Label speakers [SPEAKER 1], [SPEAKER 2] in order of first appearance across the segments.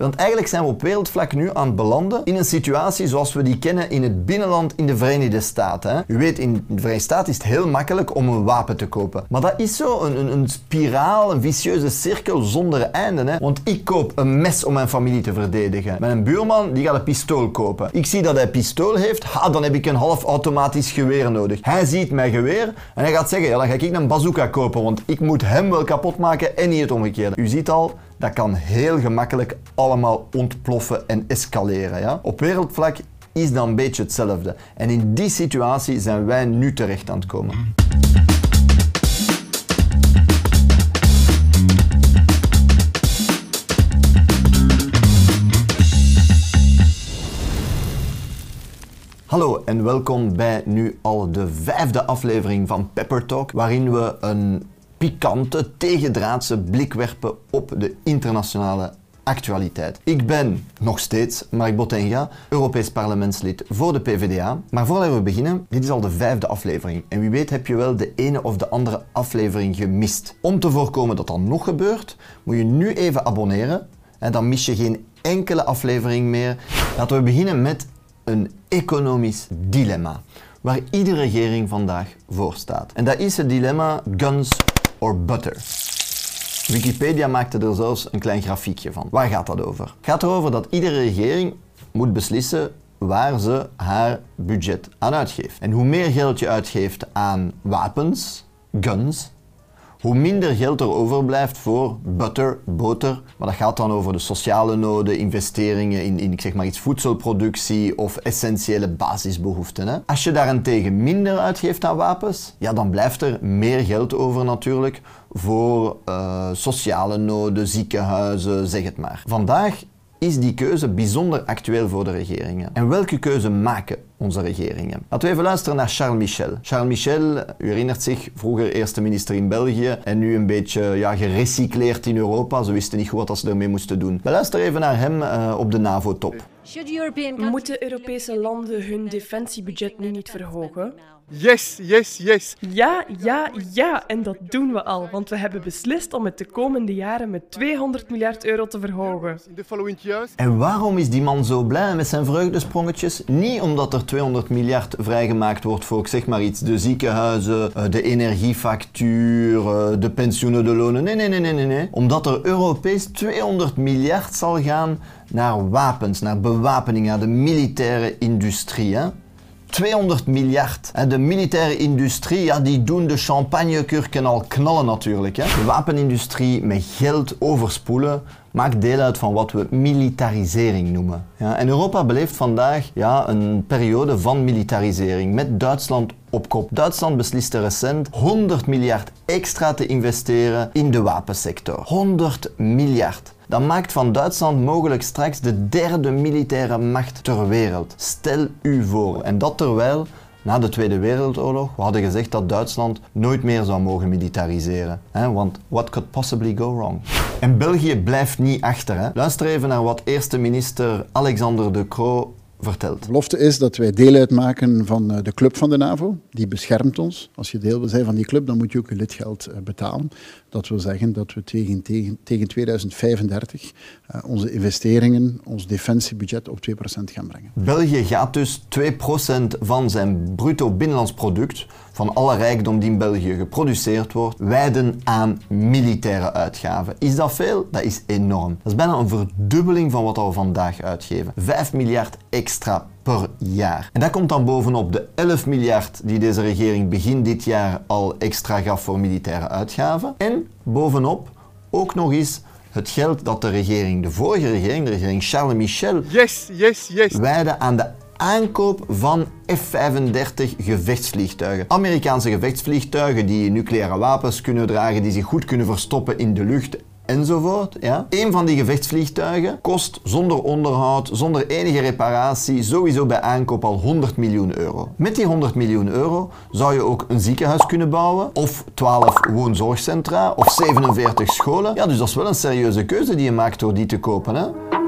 [SPEAKER 1] Want eigenlijk zijn we op wereldvlak nu aan het belanden in een situatie zoals we die kennen in het binnenland in de Verenigde Staten. Hè. U weet, in de Verenigde Staten is het heel makkelijk om een wapen te kopen. Maar dat is zo een, een, een spiraal, een vicieuze cirkel zonder einde. Hè. Want ik koop een mes om mijn familie te verdedigen. Mijn buurman die gaat een pistool kopen. Ik zie dat hij een pistool heeft, ha, dan heb ik een half automatisch geweer nodig. Hij ziet mijn geweer en hij gaat zeggen, ja, dan ga ik een bazooka kopen, want ik moet hem wel kapot maken en niet het omgekeerde. U ziet al, dat kan heel gemakkelijk allemaal ontploffen en escaleren. Ja? Op wereldvlak is dat een beetje hetzelfde. En in die situatie zijn wij nu terecht aan het komen. Hallo en welkom bij nu al de vijfde aflevering van Pepper Talk, waarin we een pikante, tegendraadse blik werpen op de internationale actualiteit. Ik ben nog steeds Mark Bottenga, Europees parlementslid voor de PvdA. Maar voordat we beginnen, dit is al de vijfde aflevering. En wie weet heb je wel de ene of de andere aflevering gemist. Om te voorkomen dat dat nog gebeurt, moet je nu even abonneren. En dan mis je geen enkele aflevering meer. Laten we beginnen met een economisch dilemma. Waar iedere regering vandaag voor staat. En dat is het dilemma guns butter. Wikipedia maakte er zelfs een klein grafiekje van. Waar gaat dat over? Het gaat erover dat iedere regering moet beslissen waar ze haar budget aan uitgeeft. En hoe meer geld je uitgeeft aan wapens, guns, hoe minder geld er overblijft voor butter, boter. Maar dat gaat dan over de sociale noden, investeringen in, in ik zeg maar iets voedselproductie of essentiële basisbehoeften. Als je daarentegen minder uitgeeft aan wapens, ja, dan blijft er meer geld over natuurlijk voor uh, sociale noden, ziekenhuizen, zeg het maar. Vandaag is die keuze bijzonder actueel voor de regeringen. En welke keuze maken onze regeringen? Laten we even luisteren naar Charles Michel. Charles Michel, u herinnert zich, vroeger eerste minister in België en nu een beetje ja, gerecycleerd in Europa. Ze wisten niet goed wat ze ermee moesten doen. We luisteren even naar hem uh, op de NAVO-top.
[SPEAKER 2] Moeten Europese landen hun defensiebudget nu niet verhogen?
[SPEAKER 3] Yes, yes, yes.
[SPEAKER 2] Ja, ja, ja. En dat doen we al, want we hebben beslist om het de komende jaren met 200 miljard euro te verhogen.
[SPEAKER 1] En waarom is die man zo blij met zijn vreugdesprongetjes? Niet omdat er 200 miljard vrijgemaakt wordt voor, zeg maar iets, de ziekenhuizen, eh, de energiefactuur, eh, de pensioenen, de lonen. Nee, nee, nee, nee, nee. Omdat er Europees 200 miljard zal gaan naar wapens, naar bewapening, naar de militaire industrie. Hè? 200 miljard. De militaire industrie, ja, die doen de champagnekurken al knallen natuurlijk. Hè. De wapenindustrie met geld overspoelen maakt deel uit van wat we militarisering noemen. Ja, en Europa beleeft vandaag ja, een periode van militarisering met Duitsland op kop. Duitsland besliste recent 100 miljard extra te investeren in de wapensector. 100 miljard. Dat maakt van Duitsland mogelijk straks de derde militaire macht ter wereld. Stel u voor. En dat terwijl na de Tweede Wereldoorlog, we hadden gezegd dat Duitsland nooit meer zou mogen militariseren. Hè? Want what could possibly go wrong? En België blijft niet achter. Hè? Luister even naar wat eerste minister Alexander De Croo vertelt.
[SPEAKER 4] De belofte is dat wij deel uitmaken van eh, de club van de NAVO. Die beschermt ons. Als je deel wil zijn van die club, dan moet je ook je lidgeld eh, betalen. Dat wil zeggen dat we tegen, tegen, tegen 2035 uh, onze investeringen, ons defensiebudget op 2% gaan brengen.
[SPEAKER 1] België gaat dus 2% van zijn bruto binnenlands product van alle rijkdom die in België geproduceerd wordt, wijden aan militaire uitgaven. Is dat veel? Dat is enorm. Dat is bijna een verdubbeling van wat we vandaag uitgeven. 5 miljard extra per jaar. En dat komt dan bovenop de 11 miljard die deze regering begin dit jaar al extra gaf voor militaire uitgaven. En bovenop ook nog eens het geld dat de regering, de vorige regering, de regering Charles Michel,
[SPEAKER 3] yes, yes, yes.
[SPEAKER 1] wijde aan de aankoop van F-35 gevechtsvliegtuigen. Amerikaanse gevechtsvliegtuigen die nucleaire wapens kunnen dragen, die zich goed kunnen verstoppen in de lucht enzovoort. Ja? Een van die gevechtsvliegtuigen kost zonder onderhoud, zonder enige reparatie, sowieso bij aankoop al 100 miljoen euro. Met die 100 miljoen euro zou je ook een ziekenhuis kunnen bouwen, of 12 woonzorgcentra, of 47 scholen. Ja, dus dat is wel een serieuze keuze die je maakt door die te kopen. Hè?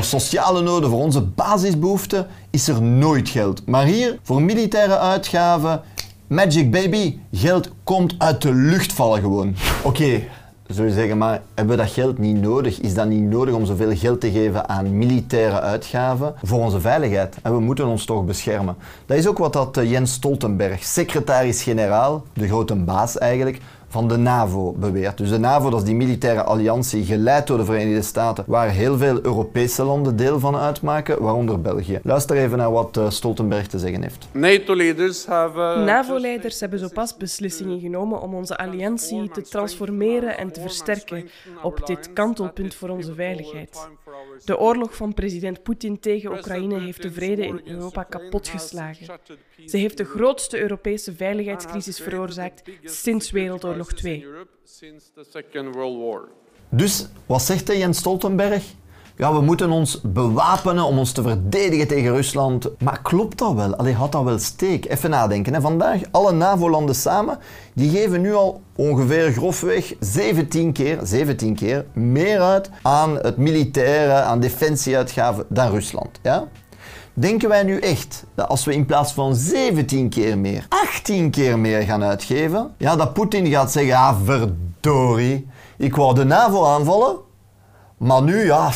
[SPEAKER 1] Voor sociale noden, voor onze basisbehoeften is er nooit geld. Maar hier, voor militaire uitgaven, Magic Baby, geld komt uit de lucht vallen gewoon. Oké, zul je zeggen, maar hebben we dat geld niet nodig? Is dat niet nodig om zoveel geld te geven aan militaire uitgaven voor onze veiligheid? En we moeten ons toch beschermen. Dat is ook wat dat eh, Jens Stoltenberg, secretaris-generaal, de grote baas eigenlijk, van de NAVO beweert. Dus de NAVO, dat is die militaire alliantie geleid door de Verenigde Staten, waar heel veel Europese landen deel van uitmaken, waaronder België. Luister even naar wat eh, Stoltenberg te zeggen heeft.
[SPEAKER 3] NATO-leaders have. uh,
[SPEAKER 2] NAVO-leiders hebben zo pas beslissingen genomen om onze alliantie te transformeren en te versterken op dit kantelpunt voor onze veiligheid. De oorlog van president Poetin tegen Oekraïne heeft de vrede in Europa kapotgeslagen. Ze heeft de grootste Europese veiligheidscrisis veroorzaakt sinds Wereldoorlog 2.
[SPEAKER 1] Dus wat zegt hij, Jens Stoltenberg? Ja, we moeten ons bewapenen om ons te verdedigen tegen Rusland. Maar klopt dat wel? Allee, had dat wel steek? Even nadenken. Hè. Vandaag, alle NAVO-landen samen, die geven nu al ongeveer grofweg 17 keer, 17 keer meer uit aan het militaire, aan defensieuitgaven dan Rusland. Ja? Denken wij nu echt dat als we in plaats van 17 keer meer, 18 keer meer gaan uitgeven, ja, dat Poetin gaat zeggen, ja, verdorie, ik wou de NAVO aanvallen, maar nu, ja,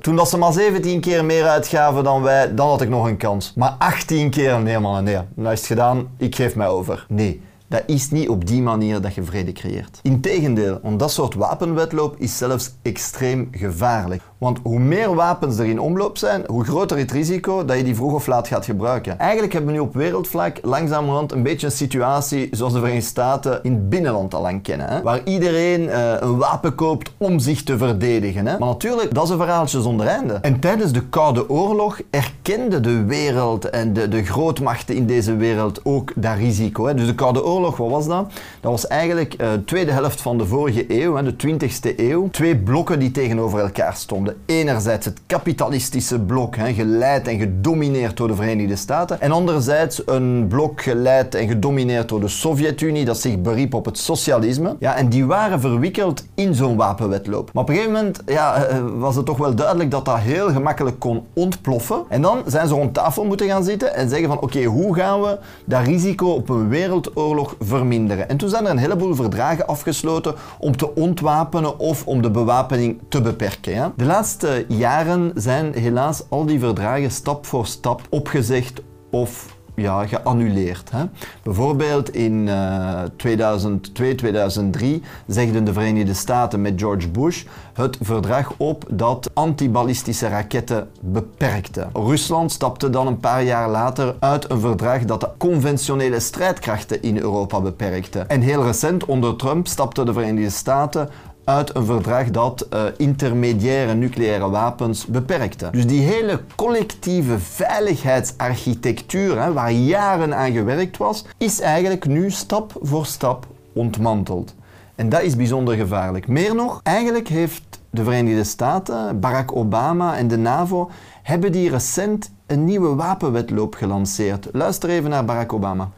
[SPEAKER 1] toen dat ze maar 17 keer meer uitgaven dan wij, dan had ik nog een kans. Maar 18 keer, nee man, nee, nou is het gedaan, ik geef mij over. Nee. Dat is niet op die manier dat je vrede creëert. Integendeel, want dat soort wapenwetloop is zelfs extreem gevaarlijk. Want hoe meer wapens er in omloop zijn, hoe groter het risico dat je die vroeg of laat gaat gebruiken. Eigenlijk hebben we nu op wereldvlak langzamerhand een beetje een situatie zoals de Verenigde Staten in het binnenland al lang kennen. Hè? Waar iedereen uh, een wapen koopt om zich te verdedigen. Hè? Maar natuurlijk, dat is een verhaaltje zonder einde. En tijdens de Koude Oorlog erkende de wereld en de, de grootmachten in deze wereld ook dat risico. Hè? Dus de Koude Oorlog, wat was dat? Dat was eigenlijk de tweede helft van de vorige eeuw, hè, de 20ste eeuw. Twee blokken die tegenover elkaar stonden. Enerzijds het kapitalistische blok, hè, geleid en gedomineerd door de Verenigde Staten. En anderzijds een blok geleid en gedomineerd door de Sovjet-Unie, dat zich beriep op het socialisme. Ja, en die waren verwikkeld in zo'n wapenwetloop. Maar op een gegeven moment ja, was het toch wel duidelijk dat dat heel gemakkelijk kon ontploffen. En dan zijn ze rond tafel moeten gaan zitten en zeggen van oké, hoe gaan we dat risico op een wereldoorlog verminderen? En toen zijn er een heleboel verdragen afgesloten om te ontwapenen of om de bewapening te beperken. De laatste jaren zijn helaas al die verdragen stap voor stap opgezegd of ja, geannuleerd. Hè. Bijvoorbeeld in uh, 2002, 2003 zegden de Verenigde Staten met George Bush het verdrag op dat antiballistische raketten beperkte. Rusland stapte dan een paar jaar later uit een verdrag dat de conventionele strijdkrachten in Europa beperkte. En heel recent, onder Trump, stapten de Verenigde Staten uit een verdrag dat uh, intermediaire nucleaire wapens beperkte. Dus die hele collectieve veiligheidsarchitectuur, hè, waar jaren aan gewerkt was, is eigenlijk nu stap voor stap ontmanteld. En dat is bijzonder gevaarlijk. Meer nog, eigenlijk heeft de Verenigde Staten, Barack Obama en de NAVO hebben die recent een nieuwe wapenwetloop gelanceerd. Luister even naar Barack Obama.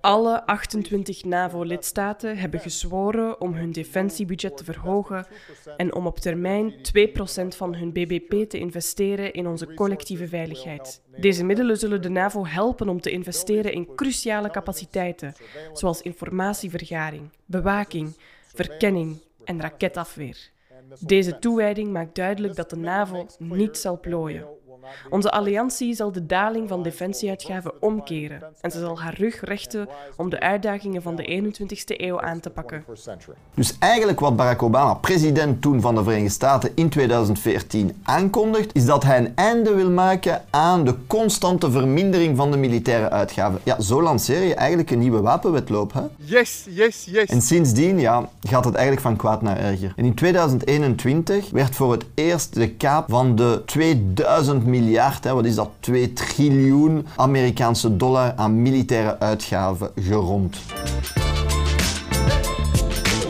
[SPEAKER 2] Alle 28 NAVO-lidstaten hebben gezworen om hun defensiebudget te verhogen en om op termijn 2% van hun BBP te investeren in onze collectieve veiligheid. Deze middelen zullen de NAVO helpen om te investeren in cruciale capaciteiten, zoals informatievergaring, bewaking, verkenning en raketafweer. Deze toewijding maakt duidelijk dat de NAVO niet zal plooien. Onze alliantie zal de daling van defensieuitgaven omkeren en ze zal haar rug rechten om de uitdagingen van de 21ste eeuw aan te pakken.
[SPEAKER 1] Dus eigenlijk wat Barack Obama, president toen van de Verenigde Staten in 2014, aankondigt, is dat hij een einde wil maken aan de constante vermindering van de militaire uitgaven. Ja, zo lanceer je eigenlijk een nieuwe wapenwetloop. Hè?
[SPEAKER 3] Yes, yes, yes.
[SPEAKER 1] En sindsdien ja, gaat het eigenlijk van kwaad naar erger. En in 2021 werd voor het eerst de kaap van de 2000 miljard, hè, wat is dat, 2 triljoen Amerikaanse dollar aan militaire uitgaven gerond.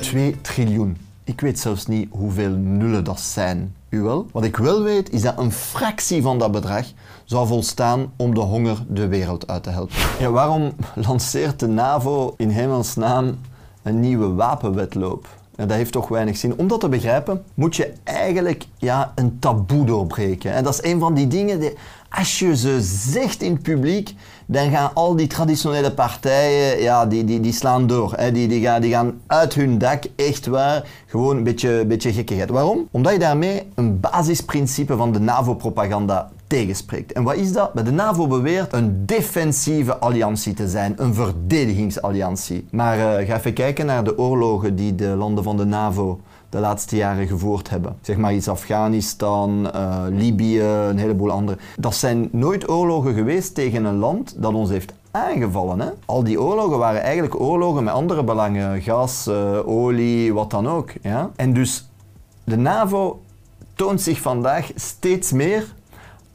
[SPEAKER 1] 2 triljoen. Ik weet zelfs niet hoeveel nullen dat zijn. U wel? Wat ik wel weet is dat een fractie van dat bedrag zou volstaan om de honger de wereld uit te helpen. Ja, waarom lanceert de NAVO in hemelsnaam een nieuwe wapenwetloop? Dat heeft toch weinig zin. Om dat te begrijpen, moet je eigenlijk ja, een taboe doorbreken. En dat is een van die dingen die als je ze zegt in het publiek, dan gaan al die traditionele partijen, ja, die, die, die slaan door. Hè. Die, die, gaan, die gaan uit hun dak, echt waar, gewoon een beetje, beetje gekkigheid. Waarom? Omdat je daarmee een basisprincipe van de NAVO-propaganda tegenspreekt. En wat is dat? De NAVO beweert een defensieve alliantie te zijn, een verdedigingsalliantie. Maar uh, ga even kijken naar de oorlogen die de landen van de NAVO de laatste jaren gevoerd hebben. Zeg maar iets Afghanistan, uh, Libië, een heleboel andere. Dat zijn nooit oorlogen geweest tegen een land dat ons heeft aangevallen. Hè? Al die oorlogen waren eigenlijk oorlogen met andere belangen. Gas, uh, olie, wat dan ook. Ja? En dus de NAVO toont zich vandaag steeds meer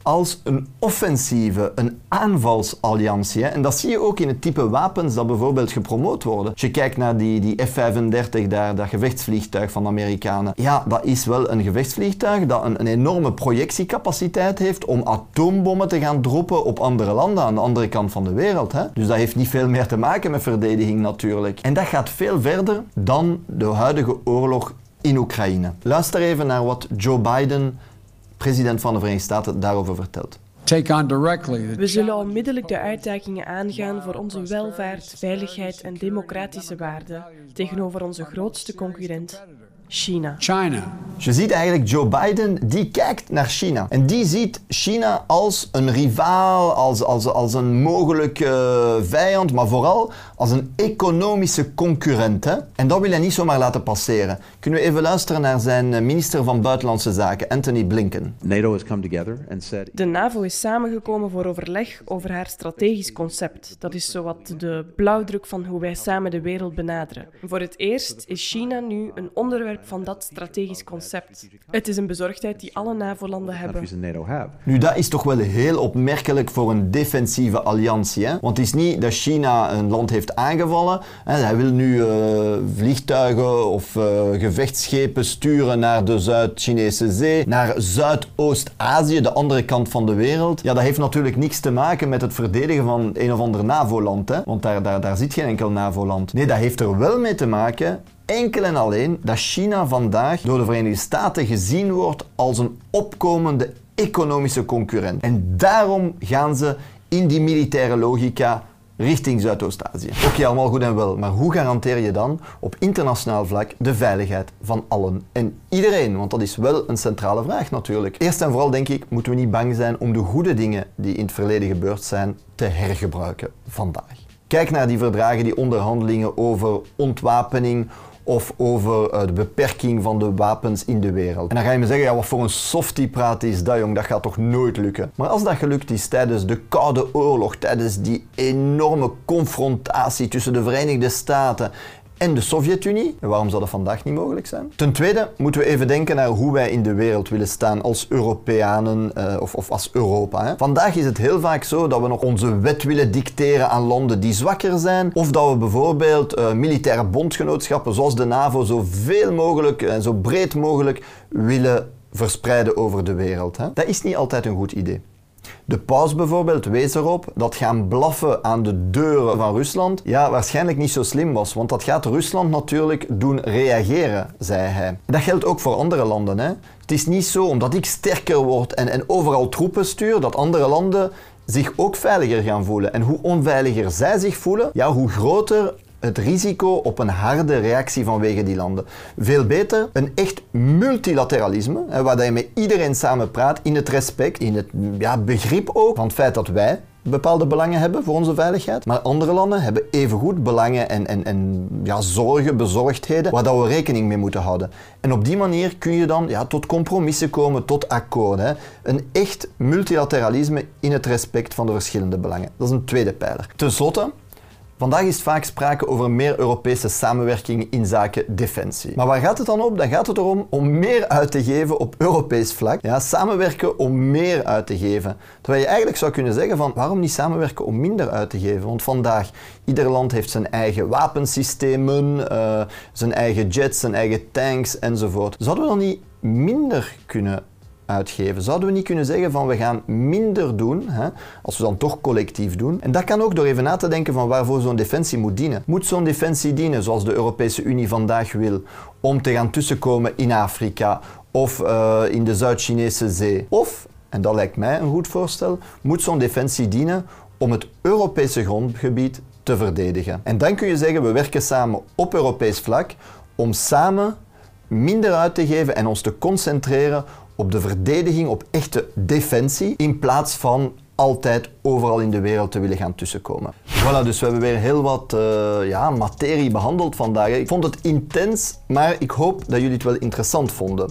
[SPEAKER 1] als een offensieve, een aanvalsalliantie. En dat zie je ook in het type wapens dat bijvoorbeeld gepromoot worden. Als je kijkt naar die, die F-35, daar, dat gevechtsvliegtuig van de Amerikanen. Ja, dat is wel een gevechtsvliegtuig dat een, een enorme projectiecapaciteit heeft om atoombommen te gaan droppen op andere landen aan de andere kant van de wereld. Hè? Dus dat heeft niet veel meer te maken met verdediging natuurlijk. En dat gaat veel verder dan de huidige oorlog in Oekraïne. Luister even naar wat Joe Biden president van de Verenigde Staten daarover vertelt.
[SPEAKER 2] We zullen onmiddellijk de uitdagingen aangaan voor onze welvaart, veiligheid en democratische waarden tegenover onze grootste concurrent, China. China.
[SPEAKER 1] Je ziet eigenlijk Joe Biden, die kijkt naar China. En die ziet China als een rivaal, als, als, als een mogelijke uh, vijand, maar vooral als een economische concurrent. Hè? En dat wil hij niet zomaar laten passeren. Kunnen we even luisteren naar zijn eh, minister van Buitenlandse Zaken, Anthony Blinken. NATO has come
[SPEAKER 2] together and said... De NAVO is samengekomen voor overleg over haar strategisch concept. Dat is zowat de blauwdruk van hoe wij samen de wereld benaderen. Voor het eerst is China nu een onderwerp van dat strategisch concept. Het is een bezorgdheid die alle NAVO-landen hebben.
[SPEAKER 1] Nu, dat is toch wel heel opmerkelijk voor een defensieve alliantie. Hè? Want het is niet dat China een land heeft aangevallen. Hè? Hij wil nu uh, vliegtuigen of uh, gevechtsschepen sturen naar de Zuid-Chinese Zee, naar Zuidoost-Azië, de andere kant van de wereld. Ja, dat heeft natuurlijk niks te maken met het verdedigen van een of ander NAVO-land. Want daar, daar, daar zit geen enkel NAVO-land. Nee, dat heeft er wel mee te maken enkel en alleen dat China vandaag door de Verenigde Staten gezien wordt als een opkomende economische concurrent. En daarom gaan ze in die militaire logica richting Zuidoost-Azië. Oké, allemaal goed en wel, maar hoe garandeer je dan op internationaal vlak de veiligheid van allen en iedereen? Want dat is wel een centrale vraag natuurlijk. Eerst en vooral denk ik, moeten we niet bang zijn om de goede dingen die in het verleden gebeurd zijn te hergebruiken vandaag. Kijk naar die verdragen, die onderhandelingen over ontwapening, of over uh, de beperking van de wapens in de wereld. En dan ga je me zeggen, ja, wat voor een softie praat is dat, jong, dat gaat toch nooit lukken. Maar als dat gelukt is tijdens de Koude Oorlog, tijdens die enorme confrontatie tussen de Verenigde Staten en de Sovjet-Unie. Waarom zou dat vandaag niet mogelijk zijn? Ten tweede moeten we even denken naar hoe wij in de wereld willen staan als Europeanen uh, of, of, als Europa. Hè. Vandaag is het heel vaak zo dat we nog onze wet willen dicteren aan landen die zwakker zijn, of dat we bijvoorbeeld uh, militaire bondgenootschappen zoals de NAVO zoveel mogelijk en zo breed mogelijk willen verspreiden over de wereld. Hè. Dat is niet altijd een goed idee. De paus bijvoorbeeld wees erop dat gaan blaffen aan de deuren van Rusland ja, waarschijnlijk niet zo slim was, want dat gaat Rusland natuurlijk doen reageren, zei hij. Dat geldt ook voor andere landen. Hè. Het is niet zo omdat ik sterker word en, en overal troepen stuur, dat andere landen zich ook veiliger gaan voelen. En hoe onveiliger zij zich voelen, ja, hoe groter het risico op een harde reactie vanwege die landen. Veel beter een echt multilateralisme, waar je met iedereen samen praat in het respect, in het ja, begrip ook van het feit dat wij bepaalde belangen hebben voor onze veiligheid. Maar andere landen hebben evengoed belangen en, en, en ja, zorgen, bezorgdheden, waar dat we rekening mee moeten houden. En op die manier kun je dan ja, tot compromissen komen, tot akkoorden. Een echt multilateralisme in het respect van de verschillende belangen. Dat is een tweede pijler. Ten slotte, Vandaag is vaak sprake over meer Europese samenwerking in zaken defensie. Maar waar gaat het dan om? Dan gaat het erom om meer uit te geven op Europees vlak. Ja, samenwerken om meer uit te geven. Terwijl je eigenlijk zou kunnen zeggen van waarom niet samenwerken om minder uit te geven? Want vandaag, ieder land heeft zijn eigen wapensystemen, uh, zijn eigen jets, zijn eigen tanks enzovoort. Zouden we dan niet minder kunnen Zouden we niet kunnen zeggen van we gaan minder doen, hè, als we dan toch collectief doen? En dat kan ook door even na te denken van waarvoor zo'n defensie moet dienen. Moet zo'n defensie dienen, zoals de Europese Unie vandaag wil, om te gaan tussenkomen in Afrika of uh, in de Zuid-Chinese zee? Of en dat lijkt mij een goed voorstel, moet zo'n defensie dienen om het Europese grondgebied te verdedigen. En dan kun je zeggen, we werken samen op Europees vlak om samen minder uit te geven en ons te concentreren op de verdediging, op echte defensie, in plaats van altijd overal in de wereld te willen gaan tussenkomen. Voilà, dus we hebben weer heel wat uh, ja, materie behandeld vandaag. Ik vond het intens, maar ik hoop dat jullie het wel interessant vonden.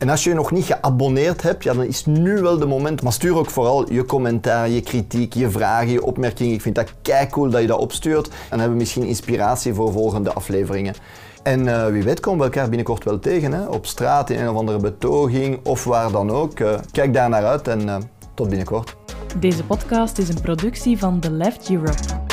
[SPEAKER 1] En als je je nog niet geabonneerd hebt, ja, dan is nu wel de moment. Maar stuur ook vooral je commentaar, je kritiek, je vragen, je opmerkingen. Ik vind dat kei cool dat je dat opstuurt. Dan hebben we misschien inspiratie voor volgende afleveringen. En uh, wie weet komen we elkaar binnenkort wel tegen. Hè? Op straat, in een of andere betoging of waar dan ook. Uh, kijk daar naar uit en uh, tot binnenkort.
[SPEAKER 5] Deze podcast is een productie van The Left Europe.